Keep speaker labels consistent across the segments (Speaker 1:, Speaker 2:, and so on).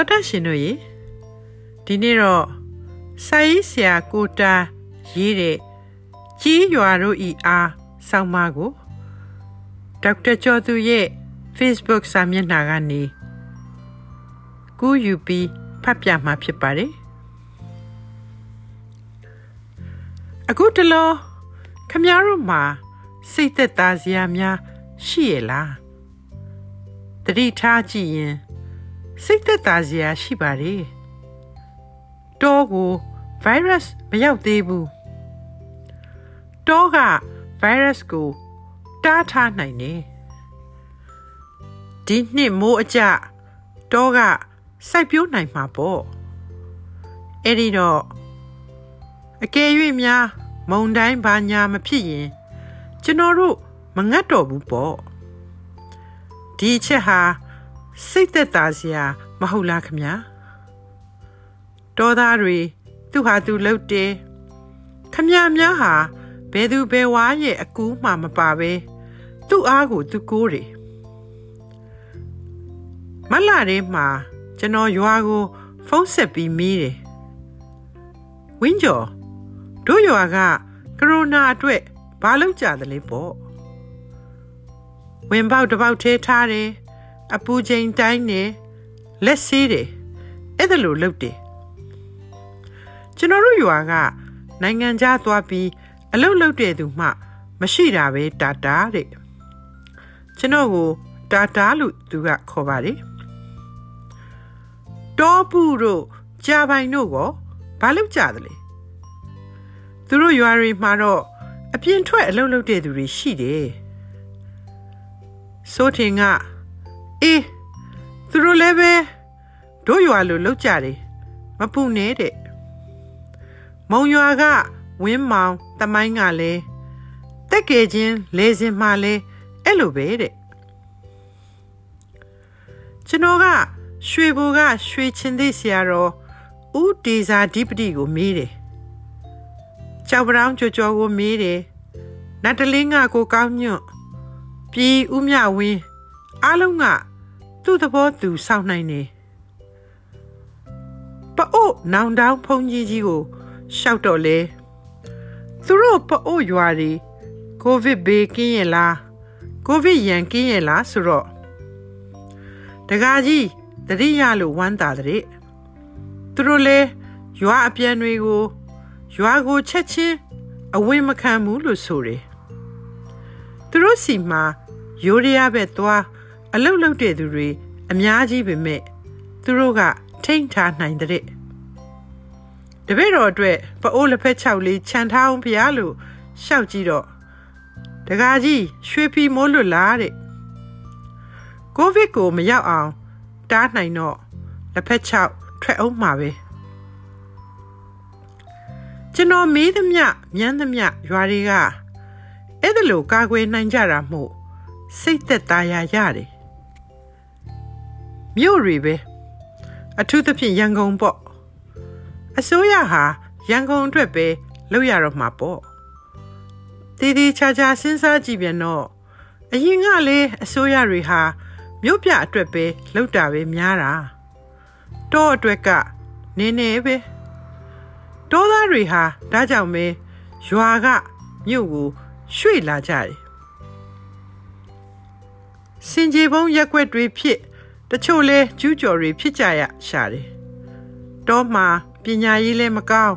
Speaker 1: တော်တရှင်တို့ရေဒီနေ့တော့စာရေးဆရာကိုတာရေးတဲ့ကြီးရွာတို့ဤအားဆောင်းပါးကိုဒေါက်တာကျော်သူရဲ့ Facebook စာမျက်နှာကနေကူးယူပြီးဖတ်ပြမှာဖြစ်ပါတယ်အခုတလောခမရတို့မှာစိတ်သက်သာစရာများရှိရလားတတိထားကြည့်ရင် စိတ်သက်သာစရာရှိပါတယ်တောကို virus မရောက်သေးဘူးတောက virus ကိုတားထားနိုင်တယ်ဒီနှစ်မိုးအကြတောကစိုက်ပျိုးနိုင်မှာပေါ့အဲ့ဒီတော့အကယ်၍များမုံတိုင်းဘာညာမဖြစ်ရင် ကျွန်တော်တို့မငတ်တော့ဘူးပေါ့ဒီအချက်ဟာ စိတ်သက်သာစရာမဟုတ်လားခမညာတောသားတွေသူဟာသူလှုပ်တယ်ခမညာများဟာဘယ်သူဘယ်ဝါရဲ့အကူမှမပါပဲသူ့အားကိုသူကိုးတယ်မလာတဲ့မှာကျွန်တော်ရွာကိုဖုန်းဆက်ပြီးမီးတယ်ဝင်းကျော်တို့ရွာကကရိုနာအတွက်ဘာလုပ်ကြသလဲပေါ့ဝင်ပေါက်တစ်ပေါက်ထဲထားတယ် အပူချိန်တိုင်းနေလက်ဆေးတယ်အဲ့ဒါလိုလုပ်တယ်ကျွန်တော်တို့ရွာကနိုင်ငံခြားသွားပြီးအလုပ်လုပ်တဲ့သူမှ မရှိတာပဲတာတာတဲ့ကျွန်တော်ကိုတာတာလို့သူကခေါ်ပါတယ်တောပူတို့ကြာပိုင်တို့ကဘာလုပ်ကြသလဲသူတို့ရွာတွေမှာတော့အပြင်းထွက်အလုပ်လုပ်တဲ့သူတွေရှိတယ်စိုးထင်က အေးသူတို့လည်းပဲတို့ရွာလိုလောက်ကြတယ်မပူနဲ့တဲ့မုံရွာကဝင်းမောင်တမိုင်းကလည်းတက်ကယ်ချင်းလေစင်မှလည်းအဲ့လိုပဲတဲ့ကျွန်တော်ကရွှေဘူကရွှေချင်းသိဆရာတော်ဦးတေဇာဓိပတိကိုမေးတယ်ကြောက်ပရောင်းကြော်ကြော်ကိုမေးတယ်နတ်တလင်းကကိုကောင်းညွန့်ပြည်ဦးမြဝင်းအားလုံးက သူ့သဘောသူစောင့်နိုင်တယ်ပအို့နောင်တောင်းဖုန်ကြီးကြီးကိုရှောက်တော့လေသူတို့ပအို့ရွာတွေကိုဗစ်ဘေးကင်းရဲ့လားကိုဗစ်ရန်ကင်းရဲ့လားဆိုတော့တကားကြီးတတိယလို့ဝမ်းသာတဲ့သူတို့လေရွာအပြန်တွေကိုရွာကိုချက်ချင်းအဝင်မခံဘူးလို့ဆိုတယ်သူတို့စီမှာရိုးရရပဲသွား အလုတ်လုတ်တဲ့သူတွေအများကြီးပဲမဲ့သူတို့ကထိမ့်ထားနိုင်တဲ့တပည့်တော်အတွက်ပအိုးလက်ဖက်၆လေးခြံထားအောင်ဖျားလို့ရှောက်ကြည့်တော့တကားကြီးရွှေဖီမိုးလွတ်လားတဲ့ကိုဗစ်ကိုမရောက်အောင်တားနိုင်တော့လက်ဖက်၆ထွက်အောင်မှာပဲကျွန်တော်မေးသမျှမြန်းသမျှရွာတွေကအဲ့ဒါလိုကာကွယ်နိုင်ကြတာမို့စိတ်သက်သာရရတယ် မြို့တွေပဲအထူးသဖြင့်ရန်ကုန်ပေါ့အစိုးရဟာရန်ကုန်အတွက်ပဲလုပ်ရတော့မှာပေါ့တည်တည်ချာချာစဉ်းစားကြည့်ပြန်တော့အရင်ကလေအစိုးရတွေဟာမြို့ပြအတွက်ပဲလုပ်တာပဲများတာတော့အတွက်ကနည်းနည်းပဲတောသားတွေဟာဒါကြောင့်ပဲရွာကမြို့ကိုရွှေ့လာကြတယ်စင်ကြေပုံးရက်ွက်တွေဖြစ် တချို့လဲကျူးကျော်တွေဖြစ်ကြရရှာတယ်တောမှာပညာရေးလည်းမကောင်း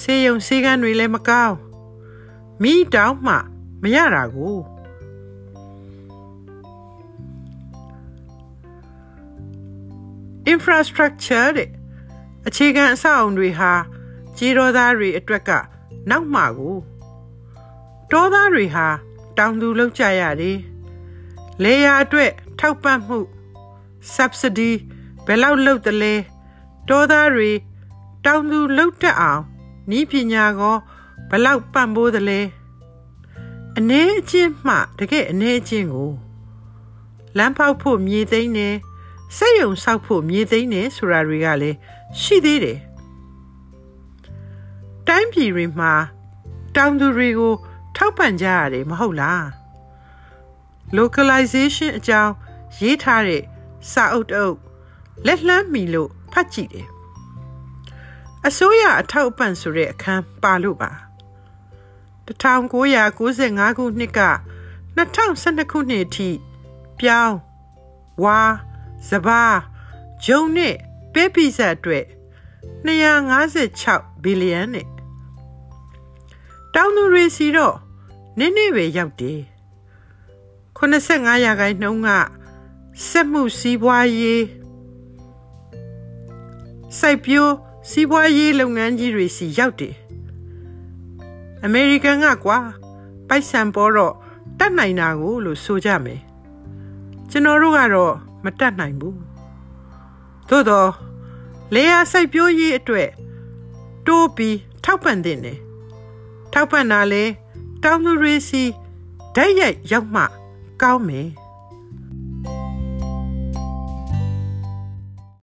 Speaker 1: ဆေးရုံဆေးကန်းတွေလည်းမကောင်းမိတောင်းမှမရတာကို infrastructure တဲ့အခြေခံအဆောက်အုံတွေဟာကြေးတော်သားတွေအတွက်ကနောက်မှကိုတောသားတွေဟာတောင်သူလောက်ကြရတယ်လေယာအတွက်ထောက်ပံ့မှု subsidy ဘယ်လောက်လုပ်တယ်လဲတောသားတွေတောင်သူလောက်တတ်အောင်ဤပညာကောဘယ်လောက်ပံ့ပိုးတယ်လဲအနေအချင်းမှတကယ်အနေအချင်းကိုလမ်းဖောက်ဖို့မြေသိမ်းနေစက်ရုံဆောက်ဖို့မြေသိမ်းနေဆိုတာတွေကလည်းရှိသေးတယ်တိုင်းပြည်တွေမှာတောင်သူတွေကို ထောက်ပံ့ကြရတယ်မဟုတ်လား localization အကြောင်းရေးထားတဲ့ စာအုပ်တအုပ်လက်လှမ်းမီလို့ဖတ်ကြည့်တယ်အစိုးရအထောက်အပံ့ဆိုတဲ့အခန်းပါလို့ပါ1995ခုနှစ်က2012ခုနှစ်အထိပြောင်းဝါစဘာဂျုံနဲ့ပဲပိစက်အတွက်256ဘီလီယံနဲ့တောင်သူတွေစီတော့နည်းနည်းပဲရောက်တယ်85ရာခိုင်နှုန်းက စက်မှုစီးပွားရေးစိုက်ပျိုးစီးပွားရေးလုပ်ငန်းကြီးတွေစီရောက်တယ်အမေရိကန်ကကွာပိုက်ဆံပေါ်တော့တတ်နိုင်တာကိုလို့ဆိုကြမယ်ကျွန်တော်တို့ကတော့မတတ်နိုင်ဘူးသို့တော့လေယာစိုက်ပျိုးရေးအတွက်တိုးပြီးထောက်ပံ့တဲ့နေထောက်ပံ့တာလေတောင်သူတွေစီဓာတ်ရိုက်ရောက်မှကောင်းမယ်